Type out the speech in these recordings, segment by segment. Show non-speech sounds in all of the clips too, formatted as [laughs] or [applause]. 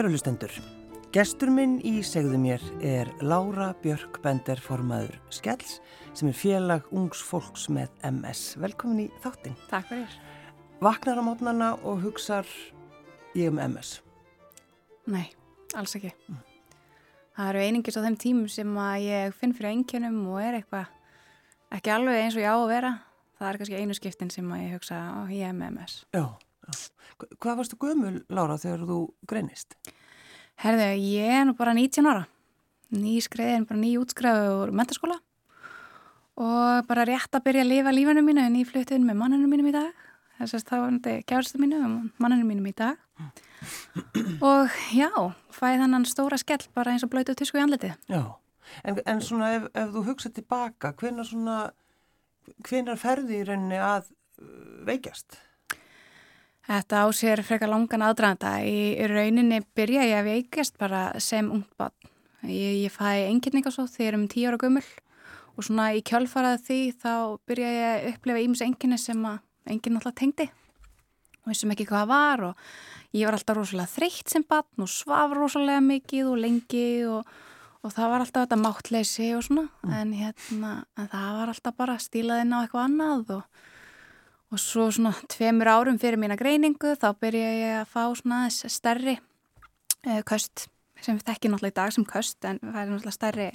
Kærulustendur, gestur minn í segðu mér er Laura Björk Bender formaður Skells sem er félag ungs fólks með MS. Velkomin í þáttin. Takk fyrir. Vaknar á mótnana og hugsar ég um MS? Nei, alls ekki. Mm. Það eru einingis á þeim tímum sem að ég finn fyrir enginum og er eitthvað ekki alveg eins og ég á að vera. Það er kannski einu skiptin sem að ég hugsa á ég er með MS. Já. Hvað varstu gömul, Lára, þegar þú greinist? Herðu, ég er nú bara 19 ára. Ný skreiðin, bara ný útskræðu úr mentaskóla og bara rétt að byrja að lifa lífanu mínu en ég flutti inn með manninu mínum í dag. Þess að það var náttúrulega kjárstu mínu og manninu mínum í dag. Og já, fæði þannan stóra skell bara eins og blöytu tísku í andliti. Já, en, en svona ef, ef þú hugsa tilbaka, hvenar svona, hvenar ferði í rauninni að uh, veikjast? Þetta á sér frekar langan aðdraðanda. Í rauninni byrja ég að veikast bara sem ungt barn. Ég, ég fæ enginningasótt þegar ég er um tíu ára gummul og svona í kjálfarað því þá byrja ég að upplefa ímis enginni sem enginn alltaf tengdi og vissum ekki hvað var og ég var alltaf rosalega þreytt sem barn og svaf rosalega mikið og lengi og, og það var alltaf þetta máttleysi og svona mm. en hérna en það var alltaf bara stílaðinn á eitthvað annað og Og svo svona tveimur árum fyrir mína greiningu þá byrja ég að fá svona stærri eh, köst sem við tekjum náttúrulega í dag sem köst en það er náttúrulega stærri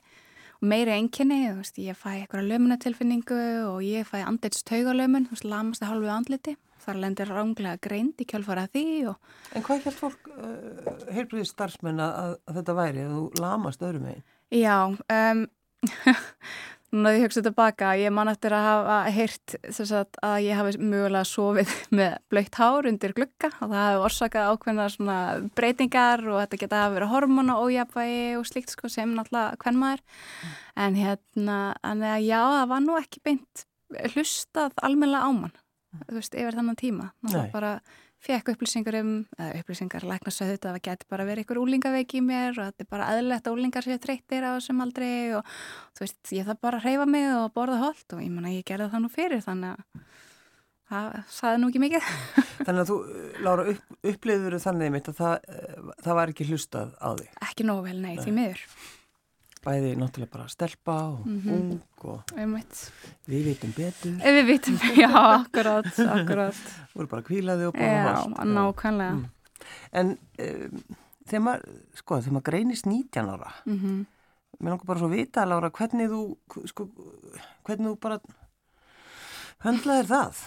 og meiri enginni. Ég fæ eitthvað lömunatilfinningu og ég fæ andlitstaugalömun, þú veist, lamast að hálfu andliti. Það lendir ránglega greint í kjálfara því. Og... En hvað held fólk, uh, heilbriðið starfsmenn að, að þetta væri, að þú lamast öðrum meginn? Já, um, [laughs] Núna því hugsaðu tilbaka, ég man eftir að hafa heyrt sagt, að ég hafi mögulega sofið [laughs] með blöytt hár undir glukka og það hefði orsakað ákveðna breytingar og þetta geta að vera hormona ójapvægi og slíkt sko, sem náttúrulega hvern maður. Mm. En hérna, en já, það var nú ekki beint hlustað almenna ámann, mm. þú veist, yfir þannan tíma. Náttúrulega bara fekk upplýsingar um, eða upplýsingar læknarsöðu þetta að það geti bara verið einhver úlingaveiki í mér og þetta er bara aðlegt að úlingar séu þreyttir á þessum aldrei og þú veist, ég þarf bara reyfa mig og borða holdt og ég menna ég gerði það nú fyrir þannig að það saði nú ekki mikið. [laughs] Þannig að þú, Lára, upp, upplýður þannig mitt að það, það var ekki hlustað á því? Ekki nóg vel, nei, nei. Bæði náttúrulega bara stelpa og mm -hmm. ung og við vitum betur. Við vitum, [laughs] já, akkurát [laughs] vorum bara kvílaði og bara já, nákvæmlega. Mm. en um, þegar maður sko, þegar maður greinist 19 ára mm -hmm. mér langar bara svo að vita Laura, hvernig þú sko, hvernig þú bara höndlaðir það?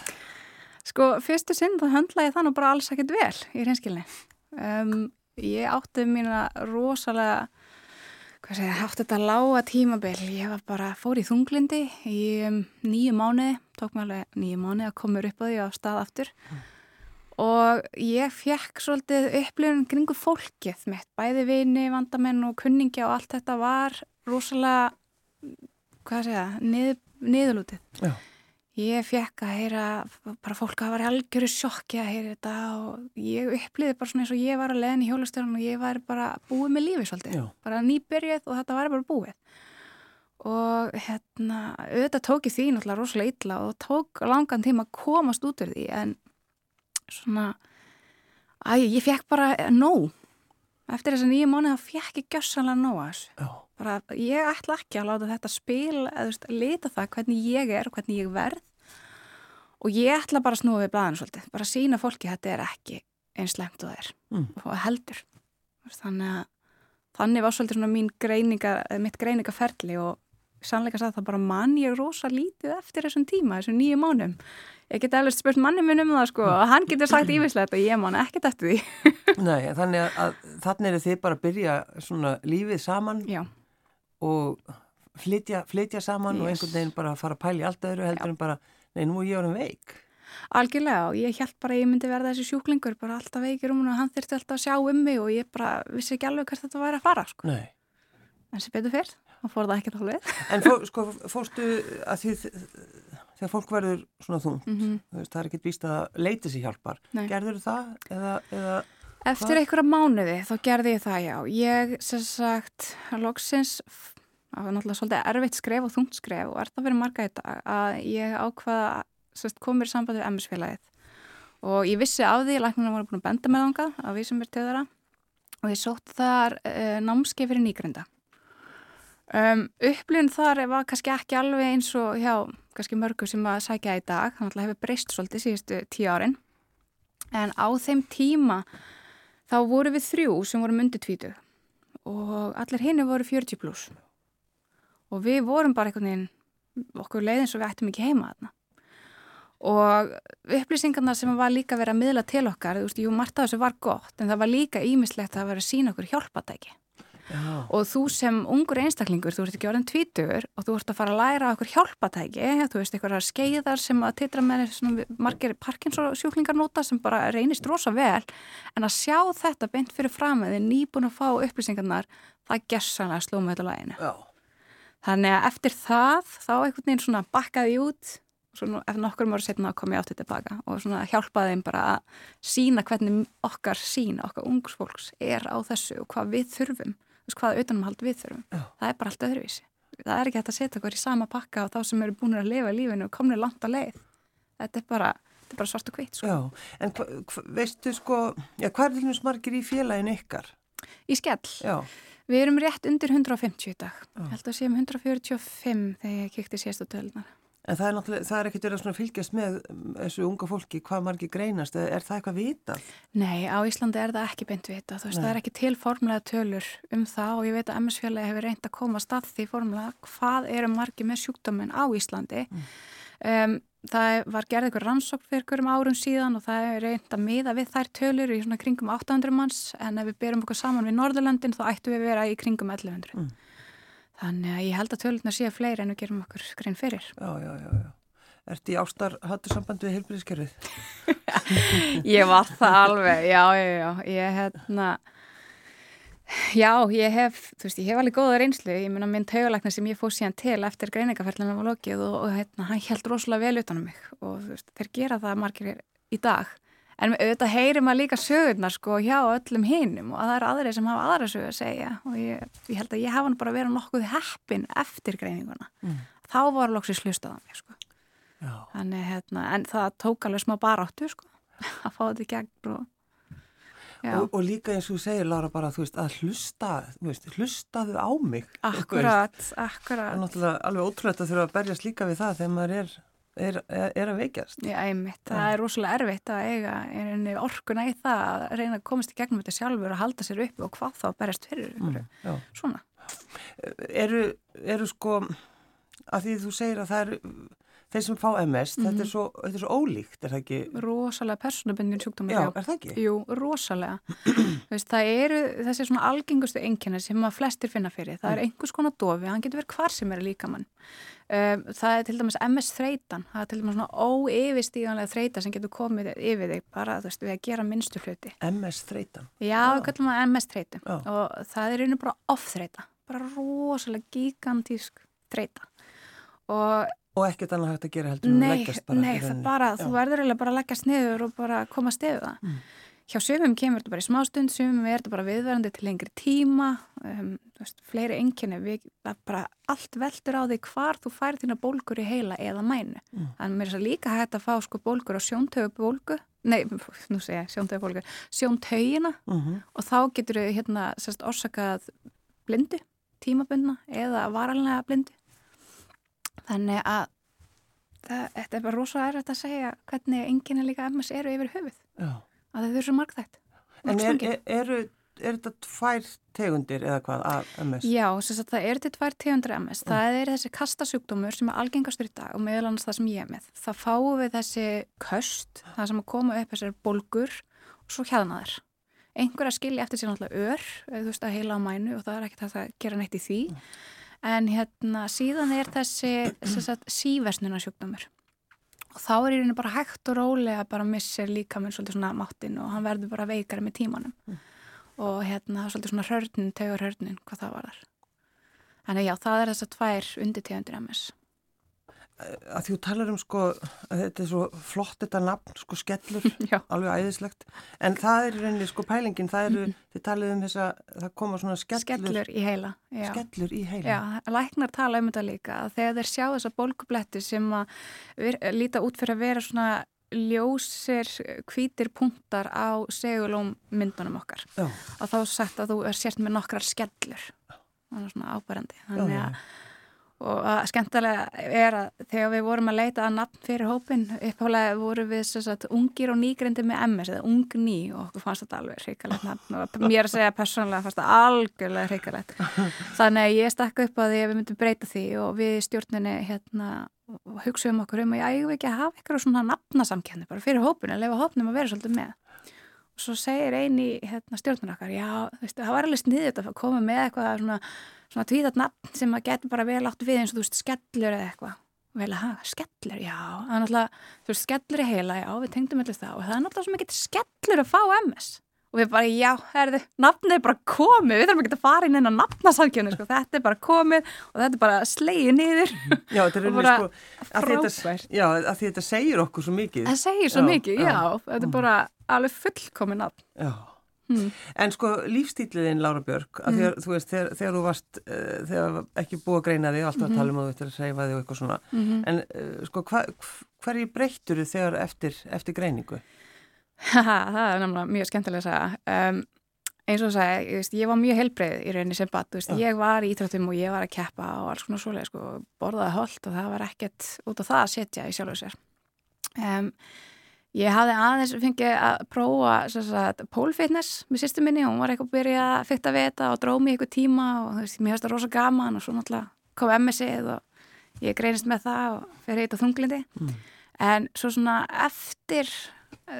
Sko, fyrstu sinn þá höndlaði það nú bara alls ekkert vel í reynskilni um, ég átti mína rosalega hvað segja, haft þetta lága tímabill, ég var bara fór í þunglindi í um, nýju mánuði, tók mér alveg nýju mánuði að koma upp á því á stað aftur mm. og ég fekk svolítið upplifun kringu fólkið mitt, bæði vini, vandamenn og kunningi og allt þetta var rosalega, hvað segja, nið, niðurlútið. Já. Ég fekk að heyra bara fólk að vera algjöru sjokki að heyra þetta og ég upplýði bara svona eins og ég var að leðin í hjólastöðun og ég var bara búið með lífi svolítið, Já. bara nýbyrjuð og þetta var bara búið. Og hérna, auðvitað tók ég því náttúrulega rosalega illa og tók langan tíma að komast út úr því en svona, að ég fekk bara nóg. Eftir þess að nýju mánu þá fekk ég gjössanlega nóg að þessu. Já. Bara ég ætla ekki að láta þetta spil eða leta það hvernig ég er og hvernig ég verð. Og ég ætla bara að snúa við blæðinu svolítið, bara að sína fólki að þetta er ekki eins slemt og það er. Mm. og heldur. Þannig að þannig var svolítið svona mín greininga, mitt greiningaferli og sannleika sagði það bara mann ég rosa lítið eftir þessum tíma, þessum nýju mánum ég get eftir spurt manni minn um það sko og hann getur sagt yfirslega og ég man ekkert eftir því. Nei, þannig að, að þannig er þið bara að byrja svona lífið saman. Já. Og flytja, flytja saman yes. og einhvern veginn bara fara að pæli allt öðru heldur Já. en bara nei, nú er ég orðin veik. Algjörlega og ég held bara ég myndi verða þessi sjúklingur, bara alltaf veikir um hún og hann þurfti alltaf að sjá um mig og ég bara vissi ekki alveg hvert þetta væri að fara, sko. Nei. En sem betur fyrr, þá fór það ekki alveg. En fó, sko, fórstu að því þegar fólk verður svona þúnt, mm -hmm. það er ekki víst að leiti sér hjálpar. Nei. Gerður það eða... eða Eftir hva? einhverja mánuði þá gerði ég það, já. Ég, sem sagt, loksins það var náttúrulega svolítið erfitt skref og þungt skref og er það fyrir marga í dag að ég ákvaða komir samband við MS-félagið og ég vissi af því, læknarna voru búin að benda með þánga að við sem er til þeirra og ég sótt þar uh, námskeið fyrir nýgrunda. Um, upplun þar var kannski ekki alveg eins og hjá kannski mörgu sem að sækja í dag, þannig að hefur breyst svolítið síðustu tíu árin. En á þeim tíma þá voru við þrjú sem vorum undir tvítu og allir hinni voru 40 pluss. Og við vorum bara einhvern veginn, okkur leiðin svo við ættum ekki heima þarna. Og upplýsingarna sem var líka verið að miðla til okkar, þú veist, jú, margt af þessu var gott en það var líka ímislegt að vera að sína okkur hjálpatæki Já. og þú sem ungur einstaklingur, þú ert ekki orðin tvítur og þú ert að fara að læra okkur hjálpatæki þú veist, einhverjar skeiðar sem að titra með margir parkinsósjúklingar nota sem bara reynist rosa vel en að sjá þetta beint fyrir framöði nýbúin að fá upplýsingarnar það gessanlega sló með þetta læginu Já. þannig að eftir það þá einhvern veginn svona bakkaði út svona eftir nokkur mörgur setna kom ég áttið tilbaka og svona hjálpaði þeim bara að sína hvernig okkar sína, okkar ungsfólks er á þessu og hvað við þurfum hvaða utanumhald við þurfum Já. það er bara allt öðruvísi það er ekki hægt að setja okkur í sama pakka á þá sem eru búin að lifa lífinu og komnir langt að leið þetta er bara, þetta er bara svart og hvít sko. Já, en hva, hva, veistu sko já, hvað er til dæmis margir í félagin ykkar? Í skell Já Við erum rétt undir 150 í dag. Ég held að séum 145 þegar ég kikti sérstu tölunar. En það er náttúrulega, það er ekkert verið að fylgjast með þessu unga fólki, hvað margi greinast, er það eitthvað vitað? Nei, á Íslandi er það ekki beint vitað, þú veist, Nei. það er ekki til formlega tölur um það og ég veit að MS-félagi hefur reynd að koma stað því formlega hvað eru margi með sjúkdóminn á Íslandi. Mm. Um, það var gerðið ykkur rannsókn fyrir ykkurum árum síðan og það er reynd að miða við þær tölur í svona kringum 800 manns en ef við berum okkur saman við Norðurlandin þá ættu við vera í kringum 1100. Mm. Þannig að ég held að tölurnar séu fleiri en við gerum okkur grein fyrir. Já, já, já, já. Ertu í ástar hattu samband við heilbríðiskerfið? [laughs] ég var það alveg, já, já, já. Ég hérna, já, ég hef, þú veist, ég hef alveg góða reynslu. Ég menna minn taugalækna sem ég fóð síðan til eftir greiningaferðlanum og lokið og, og hérna, hann held rosalega vel utan á mig og þú veist, þeir gera það margir í dag en auðvitað heyrir maður líka sögurnar sko hjá öllum hinnum og það er aðrið sem hafa aðra sögur að segja. Og ég, ég held að ég hafa bara verið nokkuð heppin eftir greininguna. Mm. þá var loksist hlustað á mig sko. Þannig, hérna, en það tók alveg smá baráttu sko [laughs] að fá þetta í gegn og Og, og líka eins og þú segir Lára bara veist, að hlusta, veist, hlustaðu á mig. Akkurat, akkurat. Það er náttúrulega alveg ótrúlega að þurfa að berjast líka við það þegar maður er er, er að veikjast. Já, einmitt. Það ja. er rosalega erfitt að eiga orkuna í það að reyna að komast í gegnum þetta sjálfur að halda sér uppi og hvað þá berjast fyrir ykkur. Mm, Svona. Eru, eru sko, að því þú segir að það eru þeir sem fá MS, mm -hmm. þetta, er mhm. svo, þetta er svo ólíkt, er það ekki? Rosalega persónabindin sjúkdómar. Já, er það ekki? Jú, rosalega. [clears throat] Veist, það eru þessi svona algengustu enginni sem að flestir finna fyrir. Það er mm. einhvers konar dofi, hann getur verið hvar sem er líka mann. Um, það er til dæmis MS þreitan, það er til dæmis svona óyfirstíðanlega þreita sem getur komið yfir þig bara veist, við að gera minnstu hluti. MS þreitan? Já, við kallum það MS þreitum og það er einu bara off þreita, bara rosalega gigantísk þreita og Og ekkert annað hægt að gera heldur en leggjast bara. Nei, það bara, Já. þú verður eiginlega bara að leggjast niður og bara koma að stefu það. Mm. Hjá sumum kemur þetta bara í smá stund, sumum er þetta bara viðverðandi til lengri tíma, um, veist, fleiri enginni, við, bara allt veldur á því hvar þú færi þína bólgur í heila eða mænu. Mm. Þannig að mér er svo líka hægt að fá sko bólgur á sjóntögubólgu, nei, [laughs] nú segja sjóntögubólgu, sjóntögina mm -hmm. og þá getur við hérna sérst orsakað blindu, tímabundna eða varallega blindu þannig að það, þetta er bara rosalega erfitt að segja hvernig enginni líka MS eru yfir höfuð. Já. að þau eru svo margþægt En er, er, eru, er þetta tvær tegundir eða hvað að MS? Já, sagt, það er þetta tvær tegundir MS mm. það er þessi kastasjúkdómur sem er algengastur í dag og meðal annars það sem ég er með. Það fáum við þessi köst það sem að koma upp þessar bolgur og svo hjaðnaðar. Einhver að skilja eftir sér náttúrulega ör, þú veist að heila á mænu og það er ekkert að gera neitt í því. Mm en hérna síðan er þessi síversnunasjúkdómur og þá er í rauninu bara hægt og rólega bara missir líka með svolítið svona máttinn og hann verður bara veikari með tímanum. Mm. og hérna svolítið svona hörnin, tegur hörnin, hvað það var þar Þannig já, það er þess að tvær undirtegundir MS að þú talar um sko að þetta er svo flott þetta nafn sko skellur, [laughs] alveg æðislegt. En það er reynilega sko pælingin það eru, þið talið um þess að það koma svona skellur, skellur í heila já. skellur í heila. Já, læknar tala um þetta líka að þegar þeir sjá þessa bólkubletti sem að líta út fyrir að vera svona ljósir hvítir punktar á segulóm myndunum okkar. Já. og þá sagt að þú er sért með nokkrar skellur. Er svona ábærandi þannig Já, já. að og að skemmtilega er að þegar við vorum að leita að nafn fyrir hópin upphálega voru við sagt ungir og nýgrindi með MS eða ung ný og okkur fannst þetta alveg hrikalegt nafn. Og [laughs] mér að segja persónulega fannst þetta algjörlega hrikalegt. Þannig að ég stakka upp að því að við myndum breyta því og við stjórninni hérna hugsaðum okkur um að ég ægum ekki að hafa eitthvað svona nafnasamkenni bara fyrir hópin að lefa hópnum að vera svolítið með? Og svo segir eini hérna, stjórnur okkar, já, þú að svona, tvíðat nafn sem að getur bara vel átt við eins og þú veist, skellur eða eitthvað. Vel að hafa, skellur, já það er náttúrulega, þú veist, skellur er heila, já, við tengdum allir það. Og það er náttúrulega sem ekki skellur að fá MS og við bara, já, herðu, nafnið er bara komið, við þurfum ekki að fara inn inn á nafnasamkjönu, sko, þetta er bara komið og þetta er bara slegið niður. [laughs] Já, þetta er bara sko, að frábært. já, að þetta segir okkur svo mikið. það segir svo Já, mikið, já. já, þetta er bara alveg fullkomið nafn. Já. Hmm. En sko lífstíliðin Lára Björk, að þegar, þú veist, þegar, þegar þú varst, uh, þegar ekki búið að greina þig, alltaf að tala um að þú ættir að segja þig og eitthvað svona, en uh, sko hva, hverju breyttur þið þegar eftir, eftir greiningu? Haha, það er nefnilega mjög skemmtilega að segja. Um, eins og sagði, ég, veist, ég var mjög heilbreið í rauninni sem bat, veist, ég var í íþróttum og ég var að keppa og alls konar svoleið, sko, borðaði holdt og það var ekkert út á það að setja í sjálfu sér. Um, ég hafði aðeins fengið að prófa sagt, pole fitness með sýstu minni, hún var eitthvað að byrja að fykta við þetta og mér eitthvað tíma og veist, mér hefði þetta rosa gaman og svo náttúrulega kom MSið og ég greinist með það og fer heit á þunglindi. En svo svona eftir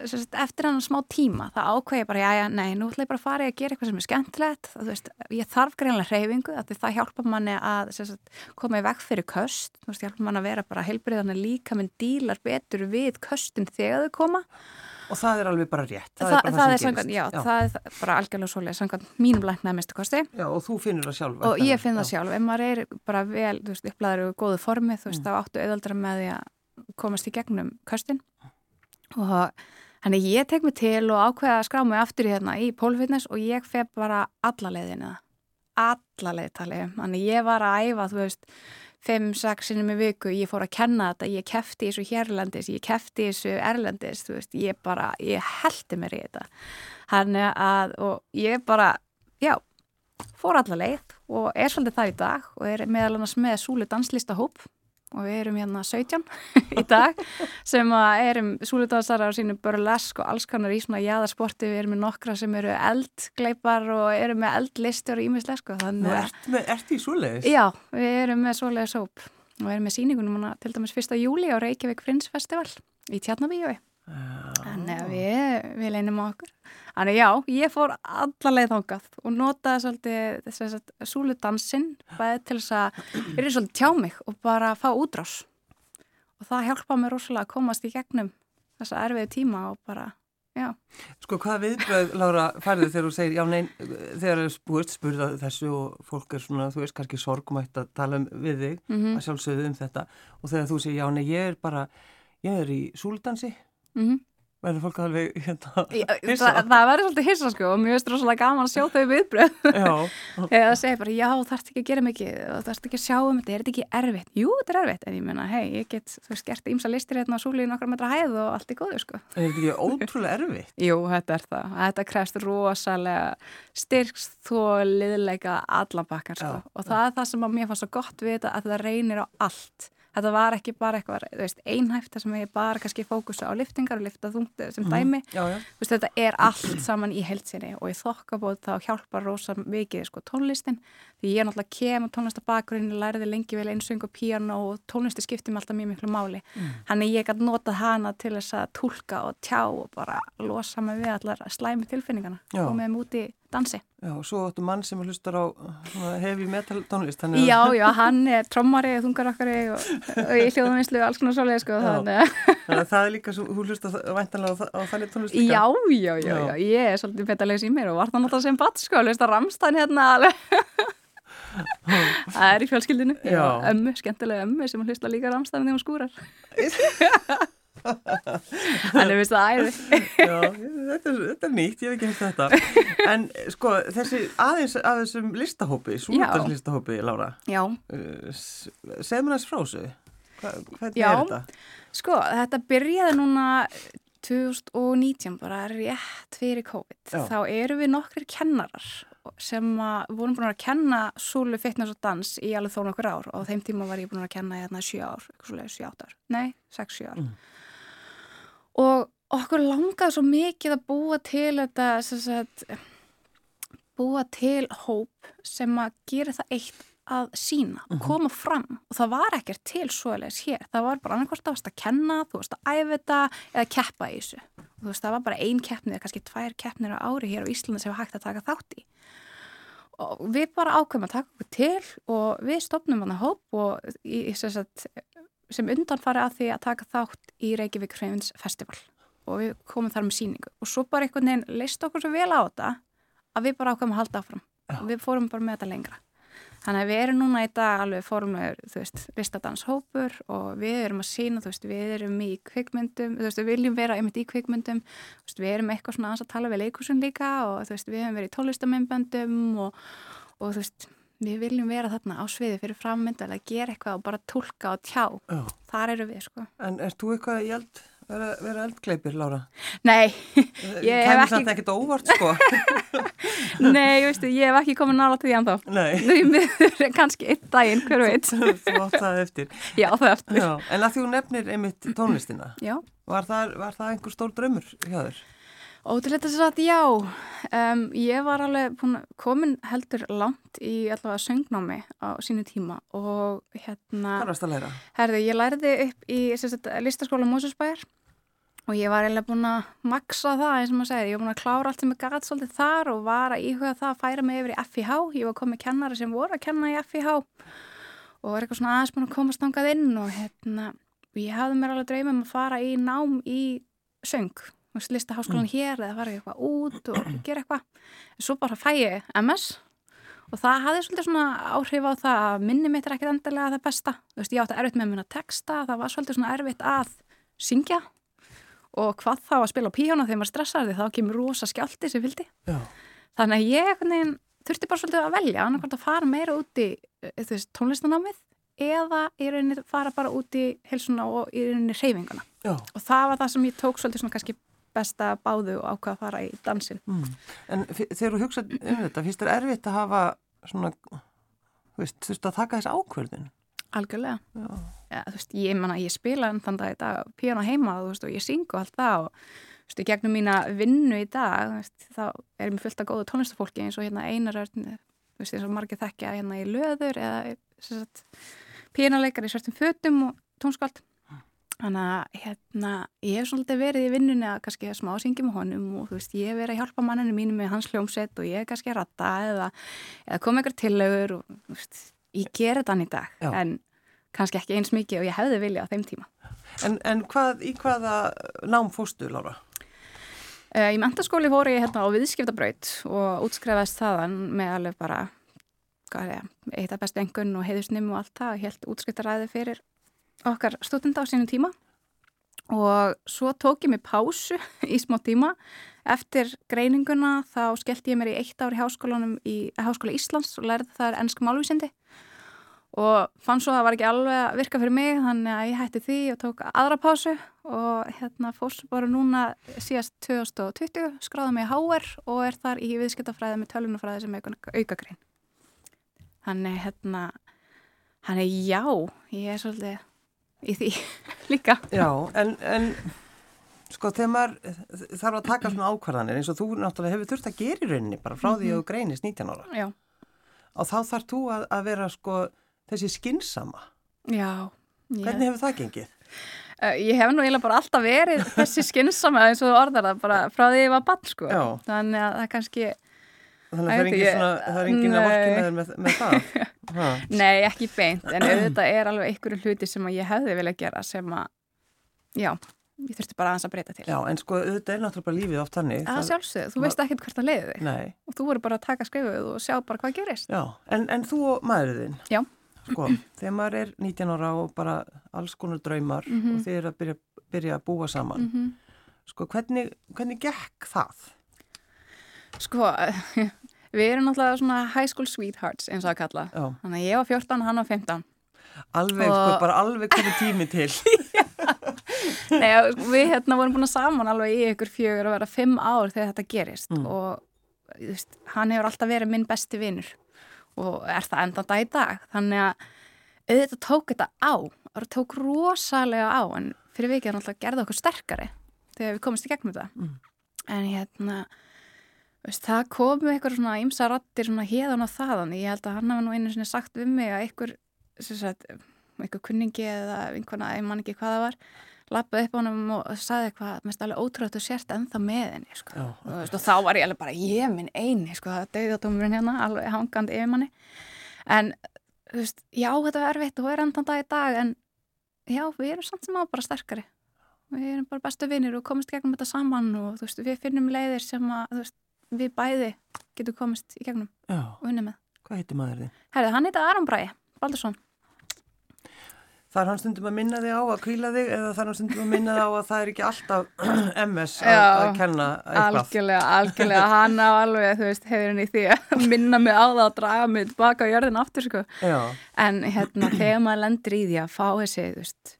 Sest, eftir hann smá tíma það ákveði bara, já, já, nei, nú ætla ég bara að fara í að gera eitthvað sem er skemmtilegt, það, veist, ég þarf greinlega hreyfingu, að það hjálpa manni að sest, koma í veg fyrir köst veist, hjálpa manni að vera bara heilbriðan líka minn dílar betur við köstin þegar þau koma Og það er alveg bara rétt. það, það, bara það er sem samkvæmt, já, gerist. það er bara algjörlega svolítið samkvæmt mínum læknaði mestu kosti Já, og þú finnur það sjálf. og ég finn það já. sjálf, ef maður er bara vel, þú veist, upplæður og góðu formi, þú veist, þá áttu auðvaldra með því að komast í gegnum köstin og Þannig ég tek mig til og ákveða að skrá mig aftur hérna í pólfitness og ég fef bara alla leiðina. Alla leiðtali. Þannig ég var að æfa, þú veist, 5-6 sinnum í viku, ég fór að kenna þetta, ég kefti þessu hérlendis, ég kefti þessu erlendis, þú veist, ég bara, ég heldi mér í þetta. Þannig að, og ég bara, já, fór alla leið og er svolítið það í dag og er meðal annars með Súlu danslistahóp og við erum hérna 17 [laughs] í dag sem að erum súludansara á sínu burlesk og alls konar í svona jæðarsporti, við erum með nokkra sem eru eldgleipar og erum með eldlistur og ímislega sko. Nú, ert, ert í svoleiðis? já, við erum með svoleiðis hóp og erum með síningunum til dæmis 1. júli á Reykjavík Friends Festival í Tjarnabíjói. Þannig að við, við leynum okkur. Þannig já, ég fór alla leið þángað og notaði svolítið þess að súludansinn bæði til þess að [clears throat] byrja svolítið tjá mig og bara fá útrás. Og það hjálpaði mér rosalega að komast í gegnum þessa erfiði tíma og bara, já. Sko, hvað viðbröð, Lára, færðu þegar þú segir, já, nein, þegar þú ert spurðað þessu og fólk er svona, þú veist, kannski sorgmætt að tala um við þig, Mm að sjálfsögðu um þetta, og þegar þú segir, já, nei, ég er bara, ég er í súldansi, -hmm. verður fólk alveg, hérna, hissa? það verður svolítið hissa sko og mér finnst rosalega gaman að sjá þau viðbröð. Já, [laughs] Eða það segir bara, já, þarfst ekki að gera mikið og þarfst ekki að sjá um þetta, er þetta ekki erfitt? Jú, þetta er erfitt, en ég menna, hei, ég get, þú veist, gert ímsa listir hérna á súli í nokkra metra hæð og allt er góður, sko. en er þetta ekki ótrúlega erfitt? [laughs] Jú, þetta er það. Þetta krefst rosalega styrks þó liðleika allan bakkar, sko. Já, og það er það sem að mér fannst svo gott við þetta, að það reynir á allt. Þetta var ekki bara eitthvað, þú veist, einhæft þar sem ég bara kannski fókusa á liftingar og lifta þungtið sem dæmi. Já, já, Þú veist, þetta er allt saman í heilsinni og ég þokka bóð þá hjálpar rosa mikið sko tónlistin. Því ég er náttúrulega kem og tónlistabakgrunni læriði lengi vel einsöng og píano og tónlisti skipti mig alltaf mjög miklu máli. Þannig ég gæti notað hana til þess að tólka og tjá og bara losa mig við allar slæmi tilfinningana Já. og með í dansi já, og svo áttu mann sem hlustar á heavy metal tónlist, að- Já, já, hann er trommari og þungar okkar og, og í hljóðuminslu og alls konar svoleið sko, þannig að það er líka, svo, þú hlustar væntanlega á, þa- á þannig tónlist líka? Já, já, já, já, ég er svolítið petalegs í mér og var það náttúrulega sem batt sko, að hlusta ramstan hérna alveg. Það er í fjölskyldinu, Já. ömmu, skemmtilega ömmu sem hlusta líka ramstan þegar hún skúrar. Þannig finnst það æði. Já, þetta er, þetta nýtt, ég hef ekki hefði þetta. En sko, þessi aðeins að þessum listahópi, súldanslistahópi, Lára, Já, uh, segð mér þess frá þessu. Hva, hvernig er þetta? Sko, þetta byrjaði núna 2019 bara rétt fyrir COVID. Já. Þá eru við nokkrir kennarar sem að vorum búin að kenna súlu, fitness og dans í alveg þó nokkur ár og á þeim tíma var ég búin að kenna hérna 7 ár, eitthvað svoleiðis 7 ár, nei, 6-7 ár. Mm. Og okkur langaði svo mikið að búa til þetta, sagt, búa til hóp sem að gera það eitt að sína, Mhm. koma fram. Og það var ekkert til svoleiðis hér. Það var bara annarkvort að varst að kenna, þú varst að æfa þetta eða keppa í þessu. Og þú veist það var bara ein keppni eða kannski tvær keppnir á ári hér á Íslanda sem var hægt að taka þátt í. Og við bara ákveðum að taka okkur til og við stopnum hann að hóp og í, sem, sagt, sem undan fari að því að taka þátt í Reykjavík Hreyfins Festival. Og við komum þar með síningu og svo bara einhvern veginn leist okkur svo vel á þetta að við bara ákveðum að halda áfram. Já. og við fórum bara með þetta lengra. Þannig að við erum núna í dag alveg formur, þú veist, listadanshópur og við erum að sína, þú veist, við erum í kvikmyndum, þú veist, við viljum vera einmitt í kvikmyndum, þú veist, við erum eitthvað svona að tala við leikusun líka og þú veist, við hefum verið í tónlistamennböndum og, og þú veist, við viljum vera þarna á sviði fyrir frammyndu að gera eitthvað og bara tólka og tjá, Já. þar eru við, sko. En ert þú eitthvað í eld, vera, vera eldgleipir, Lára? Nei, Ég hef ekki- samt ekkert á óvart, sko. [laughs] nei, veistu, ég hef ekki komið nála til því ennþá. Nei, Nú, ég miður kannski einn daginn, hver veit. [laughs] þú átt það eftir. Já, það eftir. Já. En að þú nefnir einmitt tónlistina, Já. var það, var það einhver stór draumur hjá þér? Ótrúlega þess að já, um, ég var alveg komin heldur langt í allavega söngnámi á sínu tíma og hérna, Hvað varst að læra? herði, ég lærði upp í sagt, listaskóla Mósusbæjar og ég var eiginlega búin að maksa það eins og maður segir, ég var búin að klára allt sem ég gæt svolítið þar og var að íhuga það að færa mig yfir í FIH, ég var komið kennari sem voru að kenna í FIH og var eitthvað svona aðeins búin að komast þangað inn og hérna, ég hafði mér alveg dreymum að fara í nám í söng þú veist, lista háskólan hér eða fara eitthvað út og [clears throat] gera eitthvað. En svo bara fæ ég MS og það hafði svolítið svona áhrif á það að minni mitt er ekkert endilega það besta. Þú veist, ég átti erfitt með að minna texta það var svolítið svona erfitt að syngja og hvað þá að spila á píjónu þegar maður stressar því þá kemur rosa skjálti sem vildi Já. þannig að ég veginn þurfti bara svolítið að velja annarkvæmt að fara meira út í eh, veist, tónlistanámið eða í rauninni fara bara út í heilsuna og í rauninni reyfinguna Já. og það var það sem ég tók svolítið svona kannski besta báðu og ákvað að fara í dansin Mm. En þegar þú hugsa um þetta, finnst þér erfitt að hafa svona, þú veist, þú veist að taka þess ákvörðin? algjörlega ja, þú veist, ég, manna, ég spila enn þann dag í dag píjónu heima þú veist, og ég syng og allt það og þú veist, gegnum mína vinnu í dag veist, þá er mér fullt af góðu tónlistafólki eins og hérna einar örn þú veist, eins og margir þekkja hérna í löður eða píjónuleikar í svörtum fötum og tónskáld Þannig að hérna, ég hef svolítið verið í vinnunni að kannski smá syngi með honum og þú veist, ég hef verið að hjálpa manninu mínu með hans hljómsett og ég hef kannski að ratta eða, eða koma ykkur tillögur og þú veist, ég ger þetta hann í dag Já. en kannski ekki eins mikið og ég hefði viljað á þeim tíma. En, en hvað, í hvaða nám fóstu, Lára? Uh, í mentaskóli fóru ég hérna á viðskiptabraut og útskrefaðist þaðan með alveg bara, hvað er ég, eitt af bestu engun og heiðusnum og allt það og helt útskriftaræði fyrir okkar stúdenda á sínum tíma. Og svo tók ég mig pásu [laughs] í smá tíma. Eftir greininguna þá skellti ég mér í eitt ár í háskólanum í Háskóla Íslands og lærði þar ennsk málvísindi. Og fann svo að það var ekki alveg að virka fyrir mig þannig að ég hætti því og tók aðra pásu. Og hérna fórst bara núna síðast 2020 skráði mig HR og er þar í viðskiptafræði með tölunafræði sem aukagrein. Þannig hérna Þannig já, ég er svolítið í því [laughs] líka. Já, en, en sko þegar maður þarf að taka svona ákvarðanir eins og þú náttúrulega hefur þurft að gera í rauninni bara frá því að þú greinist 19 ára Já, og þá þarf þú að, að vera sko þessi skinnsama. já. Ég, Hvernig hefur það gengið? uh, ég hef nú eiginlega bara alltaf verið þessi skynsama eins og þú orðar það bara frá því ég var bann sko. Já. Þannig að það kannski, Þannig að Æ, það er engin, ég- svona, það er engin að með, þér með, með það. [laughs] Nei ekki beint, en [clears throat] auðvitað er alveg einhverju hluti sem ég hefði vilja gera sem að, já, ég þurfti bara aðeins að breyta til. Já, en sko auðvitað er náttúrulega bara lífið oft þannig. Það sjálfsögðu, þú veist ekkert hvert að leiði þig Nei, og þú voru bara að taka skrifuð og sjá bara hvað gerist. já, en, en þú og maðurinn, Já. sko, þegar maður er 19 ára og bara alls konar draumar Mhm. og þið er að byrja, byrja að búa saman, Mm sko, hvernig, hvernig gekk það? Sko, [laughs] við erum náttúrulega svona high school sweethearts eins og að kalla. Já, Þannig að ég var 14 og hann var 15. Alveg, sko, bara alveg komið tími til. [laughs] Nei, við hérna vorum búin að saman alveg í ykkur fjögur að vera fimm ár þegar þetta gerist Mm. og veist, hann hefur alltaf verið minn besti vinnur og er það enda dag í dag þannig að auðvitað tók þetta á það tók rosalega á en fyrir vikið hann alltaf gerði okkur sterkari þegar við komumst í gegnum þetta Mm. en hérna veist, það komu eitthvað svona ymsa rattir svona hérðan og þaðan. Ég held að hann hafa nú einu sinni sagt við mig að einhver, sagt, einhver kunningi eða einhverna, ég man ekki hvað það var lappaði upp á hann og sagði eitthvað mest alveg þú sért ennþá með henni sko. Já, og, veist, og þá var ég alveg bara ég minn eini sko, það döðatómurinn hérna alveg hangandi yfir manni. En þú veist, já þetta var erfitt og er endan dag í dag en já við erum samt sem á bara sterkari. Við erum bara bestu vinnir og komist gegnum þetta saman og þú veist, við finnum leiðir sem að þú veist, við bæði getum komist í gegnum já, og unnið með hvað heitir maður þið? Herði, hann heita Aron Bræði, Baldursson Það er hann stundum að minna þig á að kvíla þig eða það er hann stundum að minna þig á að það er ekki alltaf [clears throat] MS að, Já, að kenna eitthvað. Algjörlega, algjörlega, hann á alveg, þú veist, hefur henni í því að minna mig á það að draga mig tilbaka á jörðin aftur, sko. Já, En hérna, þegar maður lendir í því að fá þessi, þú veist,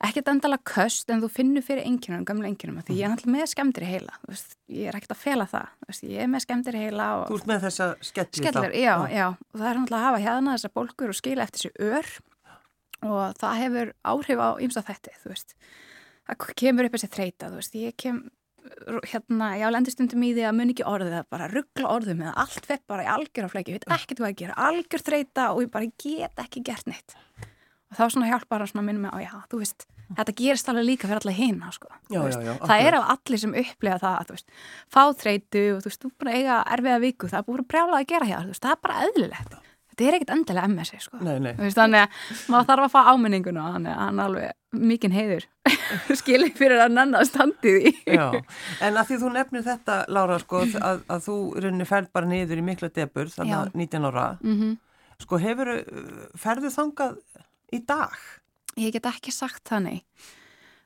ekkert endala köst en þú finnur fyrir enginum, gamla enginum, því ég er náttúrulega með skemmtir í heila, veist, ég er ekkert að fela það, veist, ég er með skemmtir í heila og... þú ert með þessa skellir Skellir, já, já, og það er náttúrulega að hafa hérna þessar bólkur og skila eftir þessi ör og það hefur áhrif á ymsa þetta, þú veist. Það kemur upp þessi þreita, þú veist ég kem, hérna, ég á lendistundum í því að mun ekki orðið, það bara ruggla orðum eða allt fett bara í algjör á fleiki, ég veit ekkert hvað að gera, algjör þreita og ég bara get ekki gert neitt og þá svona hjálpar að svona minnum mig á, já, þú veist þetta gerist alveg líka fyrir alla hina, sko. Já, já, já, það er á allir sem upplega það, þú veist fá þreitu og þú veist, þú bara eiga erfiða viku, það er búin að brjála að gera hér, þú veist, það er bara eðlilegt. Þetta er ekkert endilega MS, sko. Þannig að maður þarf að fá áminninguna þannig að hann alveg mikinn heiður [laughs] skilji fyrir að nanna standið í. En að því þú nefnir þetta, Lára, sko, að, að þú rauninni ferð bara niður í mikla debur, þannig að 19 ára, mm sko, hefur, ferðu þangað í dag? Ég get ekki sagt þannig.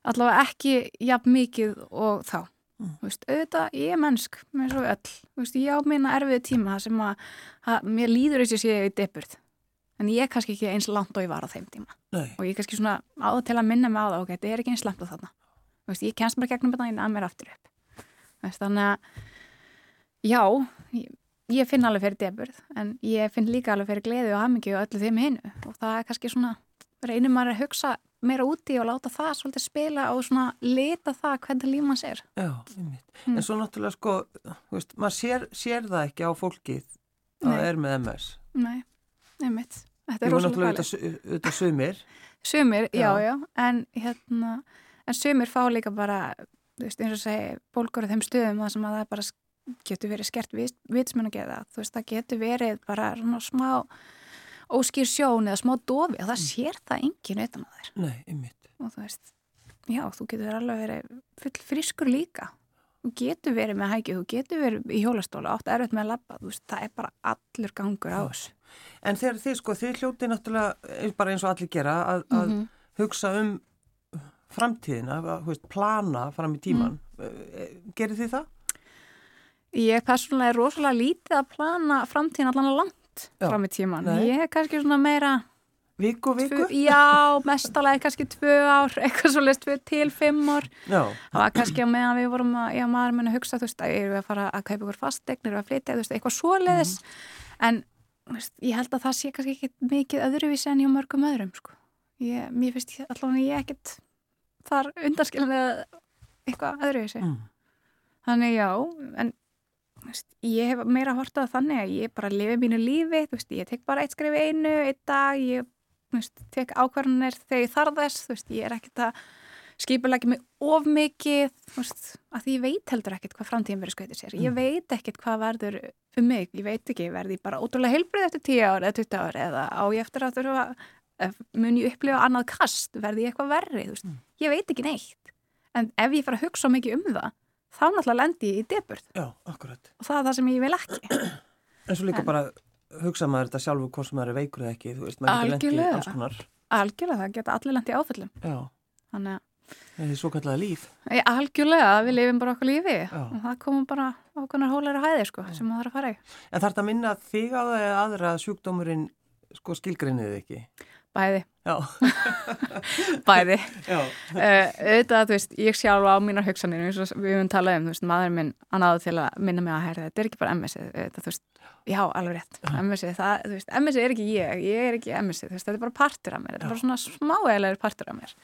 Allavega ekki jafn mikið og þá. Mm. Veist, auðvitað, ég er mennsk með svo öll, veist, ég á minna erfið tíma sem að, að mér líður þess að sé í deburð en ég er kannski ekki eins langt og ég var á þeim tíma. Nei, og ég er kannski svona á það til að minna mig á það ok, þetta er ekki eins langt á þarna. Veist, ég kemst bara gegnum þetta en að mér aftur upp. Þannig að já, ég, ég finn alveg fyrir deburð en ég finn líka alveg fyrir gleði og hamingi og öllu þeim hinu. Og það er kannski svona reynir maður að hugsa meira úti og láta það svolítið spila og svona leta það hvernig líf manns er já. Mm. En svo náttúrulega, sko, veist, maður sér, sér það ekki á fólkið að það er með MS. Nei, einmitt Þetta er rosalega auðvitað, auðvitað sumir. Sumir, já, Já. já, en hérna en sumir fá líka bara veist, eins og segi, bólgur á þeim stöðum það sem að það bara getur verið skert vitsmenn að gera, þú veist, það getur verið bara svona smá óskýr sjón eða smá dofi og það sér það engin utan að þér Nei, einmitt. og þú veist, já, þú getur alveg verið full frískur líka þú getur verið með hækju, þú getur verið í hjólastóla, átt erfitt með að labba þú veist, það er bara allur gangur á þessu En þegar þið, sko, þið hljóti náttúrulega, eins- bara eins og allir gera, að, að Mhm. hugsa um framtíðina, að, veist, plana fram í tíman. Mm. Gerir þið það? Ég persónulega er rosalega lítið að plana framtíðin allan að langt Já. fram í tíman. Nei. Ég er kannski svona meira, Viku og viku? tvö, já, mestalega kannski tvö ár, [laughs] eitthvað svo leist tvö til fimm ár. Já, Það var kannski á meðan við vorum að, já, maður muni að hugsa, þú veist, að erum við að fara að kaupa ykkur fastegn, erum við að flytja, þú veist, eitthvað svoleiðis. En, þú veist, ég held að það sé kannski ekki mikið öðruvísi en hjá mörgum öðrum, sko. Ég, mér finnst allavega ég ekkit þar undanskilinlega eitthvað öðruvísi. mm. Þannig já, en ég hef meira hortað þannig að ég bara lifi mínu lífi, þú veist, ég tek bara eitt skrif einu, eitt dag, ég veist, tek ákvarðanir þegar ég veist, ég er ekkert að skipulegja mig of mikið, þú veist, að því ég veit heldur ekkert hvað framtíðin verður skautið sér. Ég Mm. veit ekkert hvað verður fyrir mig, ég veit ekki, verði ég bara ótrúlega heilbrið eftir 10 ár eða 20 ár eða á ég eftir að þurfa, mun ég upplifa annað kast, verði ég eitthvað verri, þú veist, Mm. ég veit ekki neitt. En ef ég fara að hugsa mikið um það, þá náttúrulega lendi ég í deburð já, akkurat. og það er það sem ég vil ekki. [clears throat] En svo líka En- bara hugsa maður þetta sjálfur hvort sem maður er veikur eða ekki, þú veist, maður getur lent í alls konar. Algjörlega, það geta allir lendi áföllum. Já, Þannig að, það er svo kallaða líf. ég, algjörlega, við lifum bara okkur lífi Já. og það komum bara okkurnar hólar og hæðir, sko, sem maður þarf að fara í. En þarf þetta að minna þig á það eða aðra að sjúkdómurinn sko skilgrinnið ekki? Bæði, Já, [laughs] bæði. já, Uh, auðvitað, þú veist, ég sjálf á mínar hugsanir eins og við höfum talað um, þú veist, maður minn hann áður til að minna mig að herða, þetta er ekki bara MS-ið, þú veist, já, alveg rétt. MS-ið, það, þú veist, MS-ið er ekki ég ég er ekki MS-ið, þú veist, þetta er bara partur af mér þetta er bara svona smáegilegur partur af mér.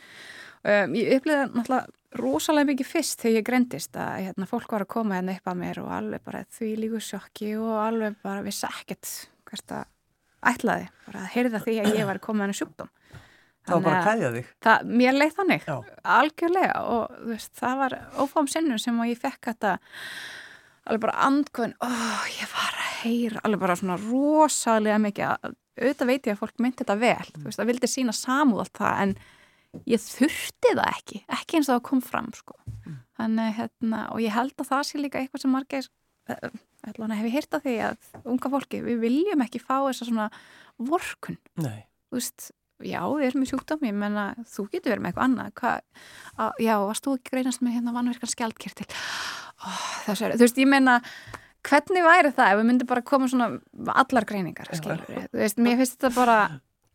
Um, ég upplýði náttúrulega rosalega mikið fyrst þegar ég greindist að hérna, fólk var að koma hérna upp að mér og alveg bara því líku sjokki og alveg bara vissi ekkert hvert að ætlaði, bara að heyrða því að ég var að koma henni sjúkdóm það var bara að kæðja þig. það, mér leið þannig, Já. algjörlega og veist, það var ófám sinnum sem ég fekk þetta alveg bara andkvöðin, ó, ég var að heyra alveg bara svona rosalega mikið að auðvitað veit ég að fólk myndi þetta vel, þú veist, það vildi sína samúð allt það, en ég þurfti það ekki, ekki eins og það kom fram sko, þannig hérna og ég held að það sé líka eitthvað sem margir ætla hef ég heyrt af því að unga fólki, við viljum ekki fá þessa svona vorkun. Nei, þú veist, já, við erum með sjúkdóm ég menna, þú getur verið með eitthvað annað. Hva, að, já, varst þú ekki greinast með hérna vannverkan skjaldkirtil? Oh, er, þú veist, ég menna hvernig væri það ef við myndum bara koma svona allar greiningar, skilur við þú veist, mér finnst þetta bara,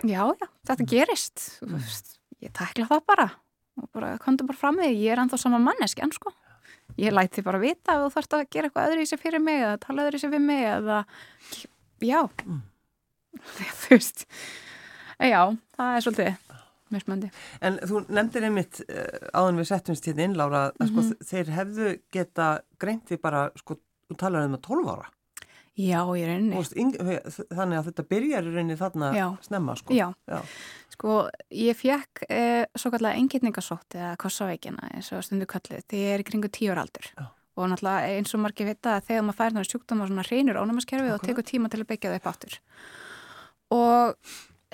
já, já þetta gerist, þú veist ég tækla það bara og bara komdu bara fram með, ég er ennþá sama manneskjan, sko ég læti bara vita ef þú þarfst að gera eitthvað öðru í sig fyrir mig eða tala öðru í sig við mig eða, já [laughs] þú veist já, það er svolítið mismöndi. en þú nefndir einmitt uh, áðan við settumst hérna inn, Lára, að sko Mhm. þeir hefðu geta greint því bara, sko, þú talar um að 12 ára. Já, ég yng- þannig að þetta byrjar í rauninni þarna Já. snemma, sko. Já, Já. sko, ég fekk eh, svo kallega engitningasótt eða kossaveikina eins og stundu kallið þegar ég er í kringu tíur aldur. Já. Og náttúrulega eins og margir vita að þegar maður fær náttúrulega sjúkdóma svona reynur ónumaskerfið og tekur tíma til að byggja það upp áttur. Og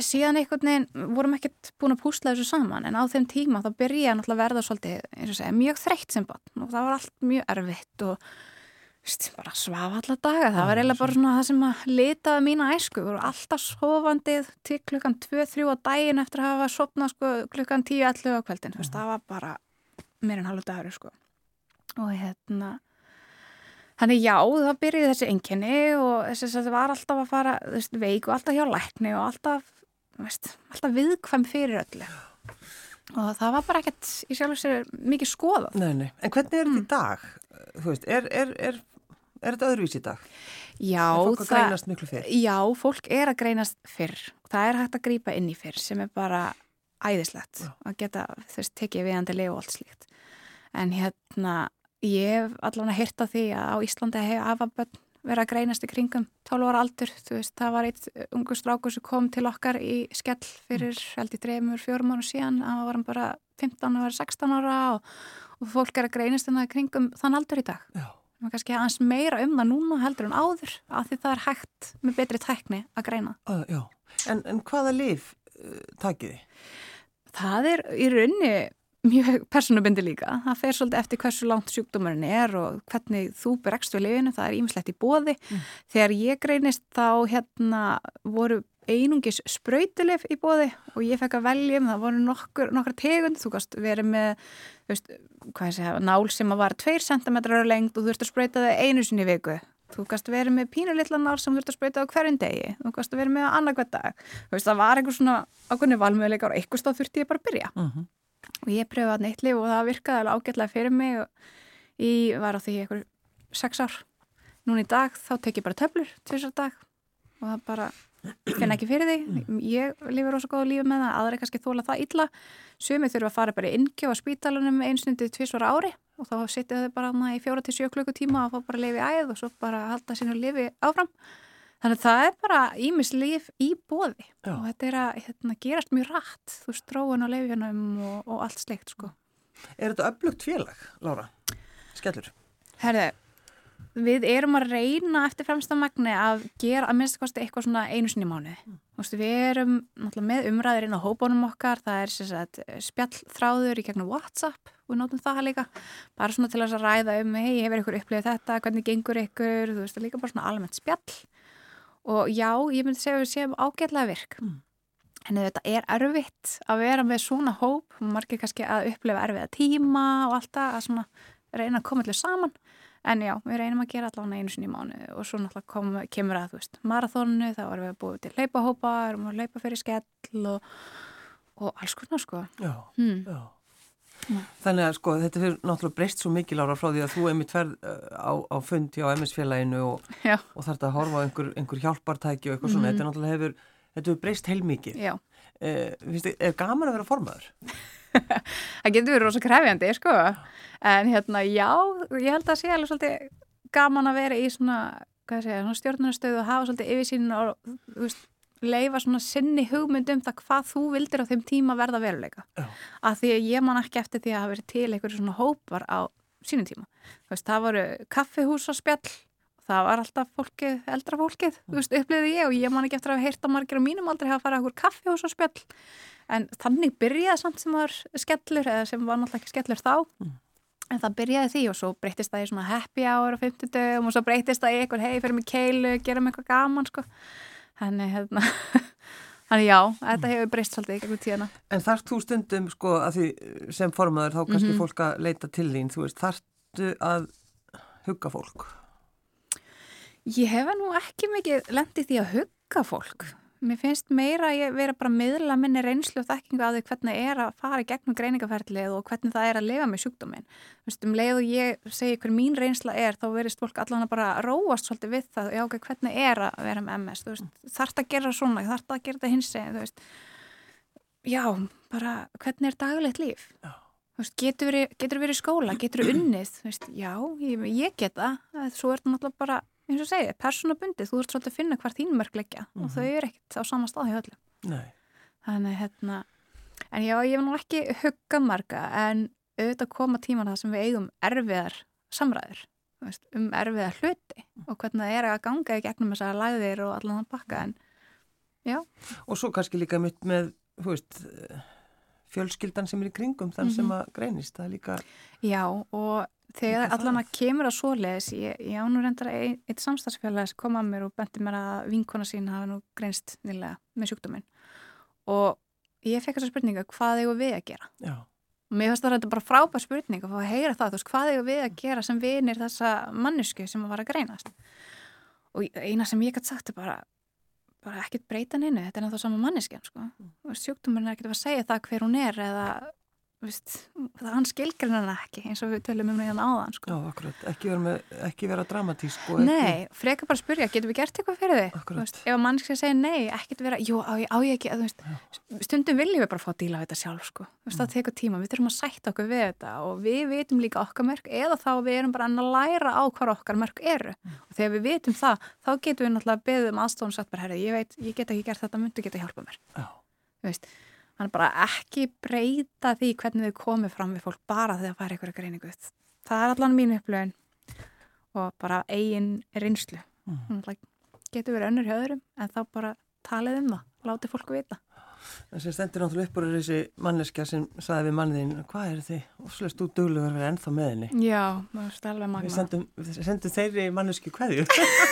síðan einhvern veginn vorum ekkert búin að púsla þessu saman en á þeim tíma þá byrja náttúrulega verða svolítið, eins og segja, mjög þreytt sem bann og það var allt mjög erfitt og bara svaf alla daga, það var eiginlega bara svona það sem að litaði mína æsku, voru alltaf sofandið til klukkan 2-3 á daginn eftir að hafa sopnað sko, klukkan 10-11 á kveldin, mm. það var bara meir en halvu dagur sko. og hérna þannig já, það byrjuði þessi enginni og þess að það var alltaf að fara veist, veik og alltaf hjá lækni og alltaf, veist, alltaf viðkvæm fyrir öllu og það var bara ekkert í sjálf og sér mikið skoðað Nei, nei. En hvernig er Mm. þetta í dag? Þú veist, er, er, er, er þetta öðruvís í dag? Já, fólk að það-? Já, fólk er að greinast fyrr. Það er hægt að grípa inn í fyrr sem er bara æðislegt Já. að geta þess tekið viðandi leið og allt slíkt. En hérna, ég hef allavega hýrt á því að á Íslandi hef hafa börn verið að greinast í kringum 12 ára aldur. Þú veist, það var eitt ungu strákur sem kom til okkar í skell fyrir held í dreymur, fjórum ára síðan. Það var hann bara 15 og verið 16 ára og, og fólk er að greinast þannig í kringum þann aldur í dag Já. Maður kannski aðeins meira um það núna heldur en áður af því það er hægt með betri tækni að greina. Já. En, en hvaða lif uh, takið þið? Það er í raunni mjög personubindi líka. Það fer svolítið eftir hversu langt sjúkdómarinn er og hvernig þú bregst við lifinu. Það er ímislegt í bóði. Mm. Þegar ég greinist þá hérna voru einungis spröytilif í bóði og ég fekk að velja um það voru nokkur, nokkra tegund. Þú kannst verið með, veist, segja, nál sem var 2 cm á lengd og þú ert að spröyta það einu sinni viku. Þú kannst verið með pínulitla nál sem þú ert að spröyta á hverjum degi. Þú kannst verið með annað hver dag. Þú veist, það var einhver svona ákveðni valmöðuleikar og eitthvað stáð þurfti ég bara að byrja Uh -huh. og ég pröfaði að neitt lif og það virkaði alveg ágætlega fyrir mig og ég var á því núna í dag þá tek ég bara töflur tvisar dag og það bara finn ekki fyrir því ég lifir rosa góða lífi með það aðra kannski þóla það illa sumi þurfa að fara bara í innkjöf á spítalunum einsnundi tvisvar ári og þá setja þau bara í fjóra til sjö klukkutíma og fá bara lifi æð og svo bara halda sínu lifi áfram þannig að það er bara ímis lif í bóði Já. og þetta er að hérna, gerast mjög rætt þú stróin á lifjunum og, og allt slikt sko. Er þetta öflugt félag, Lára? Skellur? Herðu, við erum að reyna eftir fremsta magni að gera að minnst kosti eitthvað svona einu sinni. Þú veist, við erum náttúrulega með umræðir inn á hópunum okkar, það er sagt, spjallþráður í gegnum WhatsApp, við nótum það líka, bara svona til að ræða um, hei, hefur ykkur upplifið þetta, hvernig gengur ykkur, þú veist, það er líka bara svona almennt spjall. Og já, ég myndi segja að við séum ágætlega virk. Mm. En þetta er erfitt að vera með svona hóp, margir kannski að upplifa erfiða tíma og allt að reyna að koma allir saman en já, við reynum að gera allavega einu sinni í mánu og svo náttúrulega kom, kemur að, þú veist, marathónu, þá erum við búið til leipahópa, erum við að leipa fyrir skell og, og alls konar, sko. Já, Hmm. já. Þannig að sko þetta fyrir náttúrulega breyst svo mikil ára frá því að þú einmitt ferð uh, á, á fundi á MS-félaginu og, og þarf að horfa á einhver, einhver hjálpartæki og eitthvað svona, Mhm. þetta náttúrulega hefur, þetta hefur breyst heilmikið. já. Uh, finnst er gaman að vera formaður? [laughs] Það getur verið rosa krefjandi, sko. En hérna, já, ég held að sé alveg svolítið gaman að vera í svona, svona stjórnarnastöðu og hafa svolítið yfirsýnin og, veist, leifa svona sinni hugmynd um það hvað þú vildir á þeim tíma verða veruleika. Að því að ég man ekki eftir því að hafa verið til einhverju svona hópar á sínum tíma. Veist, það voru kaffihúsaspjall, það var alltaf fólkið, eldra fólkið, þú veist, upplýði ég og ég man ekki eftir að að margir á mínum aldrei hafa farið að okkur kaffihúsaspjall en þannig byrjaði samt sem var skellur eða sem var náttúrulega ekki skellur þá Mm. en það byrjaði því og svo breytist það í svona happy hour á 50 dögum og svo breytist það í eitthvað hei, fyrir mig keilu, gerum eitthvað gaman sko. þannig hérna [laughs] þannig já, þetta hefur breyst svolítið gegnum tíðana En þarft þú stundum sko að því sem formaður þá kannski Mhm. fólk að leita til þín, þú veist, þarftu að hugga fólk? Ég hef nú ekki mikið lendið því að hugga fólk. Mér finnst meira að ég vera bara að miðla minni reynslu og þekkingu á því hvernig er að fara í gegnum greiningaferðlið og hvernig það er að lifa með sjúkdóminn. Þú veist, um leið og ég segi hver mín reynsla er, þá verist fólk allan að bara róast svolítið við það, já, ok, hvernig er að vera með MS, þú veist, þarf að gera svona, þarf að gera þetta hins eginn, þú veist. Já, bara, hvernig er daglegt líf? Já. Veist, getur verið, í skóla, getur unnið, veist, já, ég, ég geta, svo er þetta náttúrulega bara, eins og segið, persónabundið, þú ert svolítið að finna hvar þín mörg leggja Mhm. og þau eru ekkert á sama stað hjá öllum. Nei. Þannig, hérna, en já, ég hef nú ekki huggað marga, en auðvitað koma tíman það sem við eigum erfiðar samræður, veist, um erfiðar hluti og hvernig það er að ganga í gegnum þessar lagðir og allan að bakka, en Og svo kannski líka mitt með, þú veist, fjölskyldan sem er í kringum þann sem Mhm. að greinist, það er líka, Já, og þegar Líka allan að kemur að svoleiðis, ég, ég á nú reyndar ein, eitt samstagsfélag sem kom að mér og benti mér að vinkona sín hafi nú greinst nýlega með sjúkdóminn og ég fekk þessa spurninga, hvað eigum við að gera? já, Og mér finnst þetta bara frábær spurning að fá að heyra það, þú veist, hvað eigum við að gera sem vinir þessa mannesku sem var að greinast? Og eina sem ég gæti sagt er bara, bara ekkert breyta henni, þetta er náttúrulega sama manneskjan, sko. Mm. Sjúkdómurinn er ekkert að segja það hver hún er eða, veist, það hann skilgrinn hann ekki eins og við tölum um hérna áðan, sko. já, akkurat, ekki vera, með, ekki vera dramatísk og Nei, frekar bara að spyrja, getum við gert eitthvað fyrir þig? Veist, ef að mannskja segir nei, ekkert vera, jú, á, ég- á ég ekki, þú veist, stundum viljum við bara fá að díla við þetta sjálf, sko. Mm. það tekur tíma, við þurfum að sætta okkur við þetta og við vitum líka okkar mörg eða þá við erum bara að læra á hvað okkar mörg eru. Mm. Og þegar við vitum það, þá getum við náttúrulega beðið um sagt bara, ekki breyta því hvernig við komum fram við fólk bara þegar það fara ykkur greiningu. Það er allan mín upplöfun og bara eigin reynslu. Mm. Getur verið önnur hjá öðrum en þá bara talið um það, látið fólku vita. en sem stendur náttúrulega upp úr er þessi manneskja sem saði við manniðin, hvað er þið? Og slust þú duglegur að vera ennþá með henni. Já, það er alveg Við magna. sendum, sendum þeirri mannesku hverju.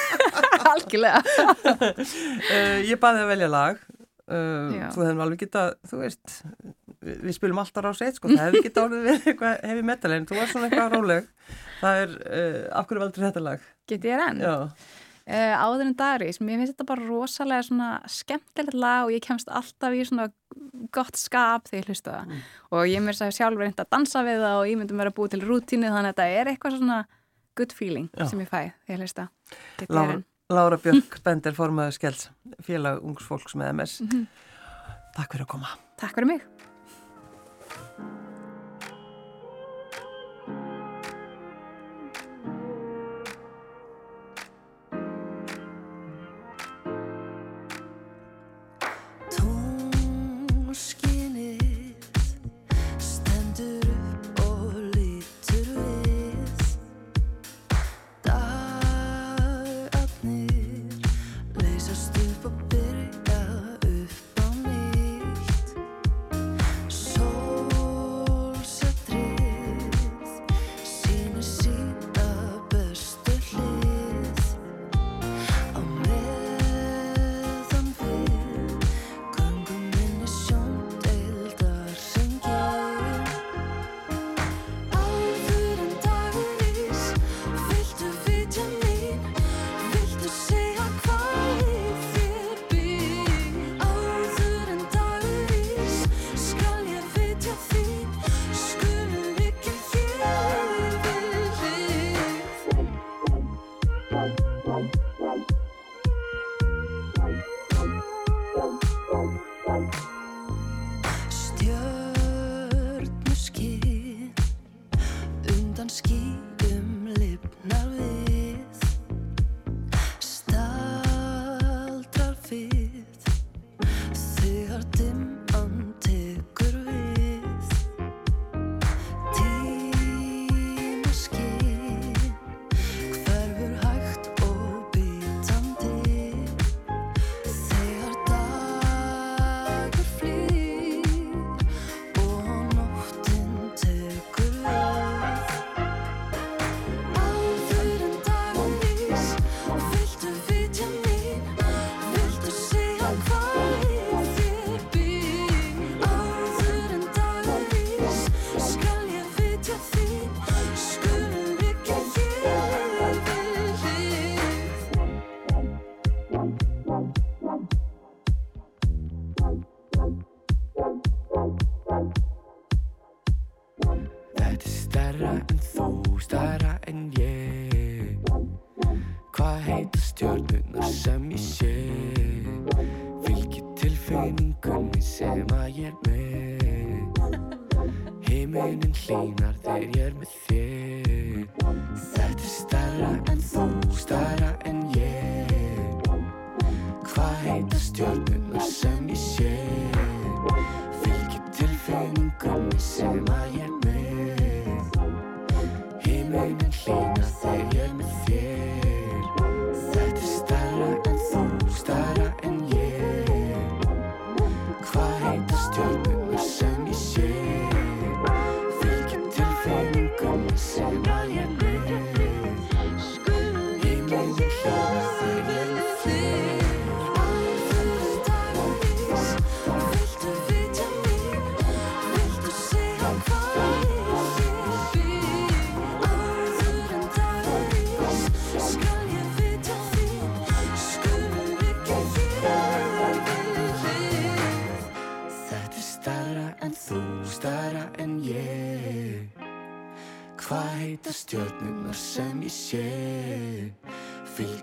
[laughs] Algjörlega. uh, [laughs] ég baði að velja lag. Já. þú hefðum alveg getað, þú veist, við, við spilum alltaf á seitt, sko, það hefði getað orðið við eitthvað hefi metal, en þú var svona eitthvað róleg. Það er, uh, af hverju valdur þetta lag? Get ég enn? Já, Uh, áður en Darís, mér finnst þetta bara rosalega svona skemmtilegt lag og ég kemst alltaf í svona gott skap þegar ég hlusta það. Mm. Og ég mér sæði sjálfur reynd að dansa við það og ég myndi mér að búi til rútínu þannig að þetta er eitthvað svona good feeling Já. sem ég fæ þegar ég hlusta. Get Lára, Björk Bender, formaður Skjells, félag ungs fólks með MS. Mhm. Takk fyrir að koma. Takk fyrir mig. Love.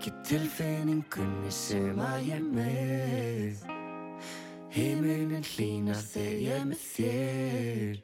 Ekki tilfinningunni sem að ég með. Himmunin hlýnar þegar ég með þér.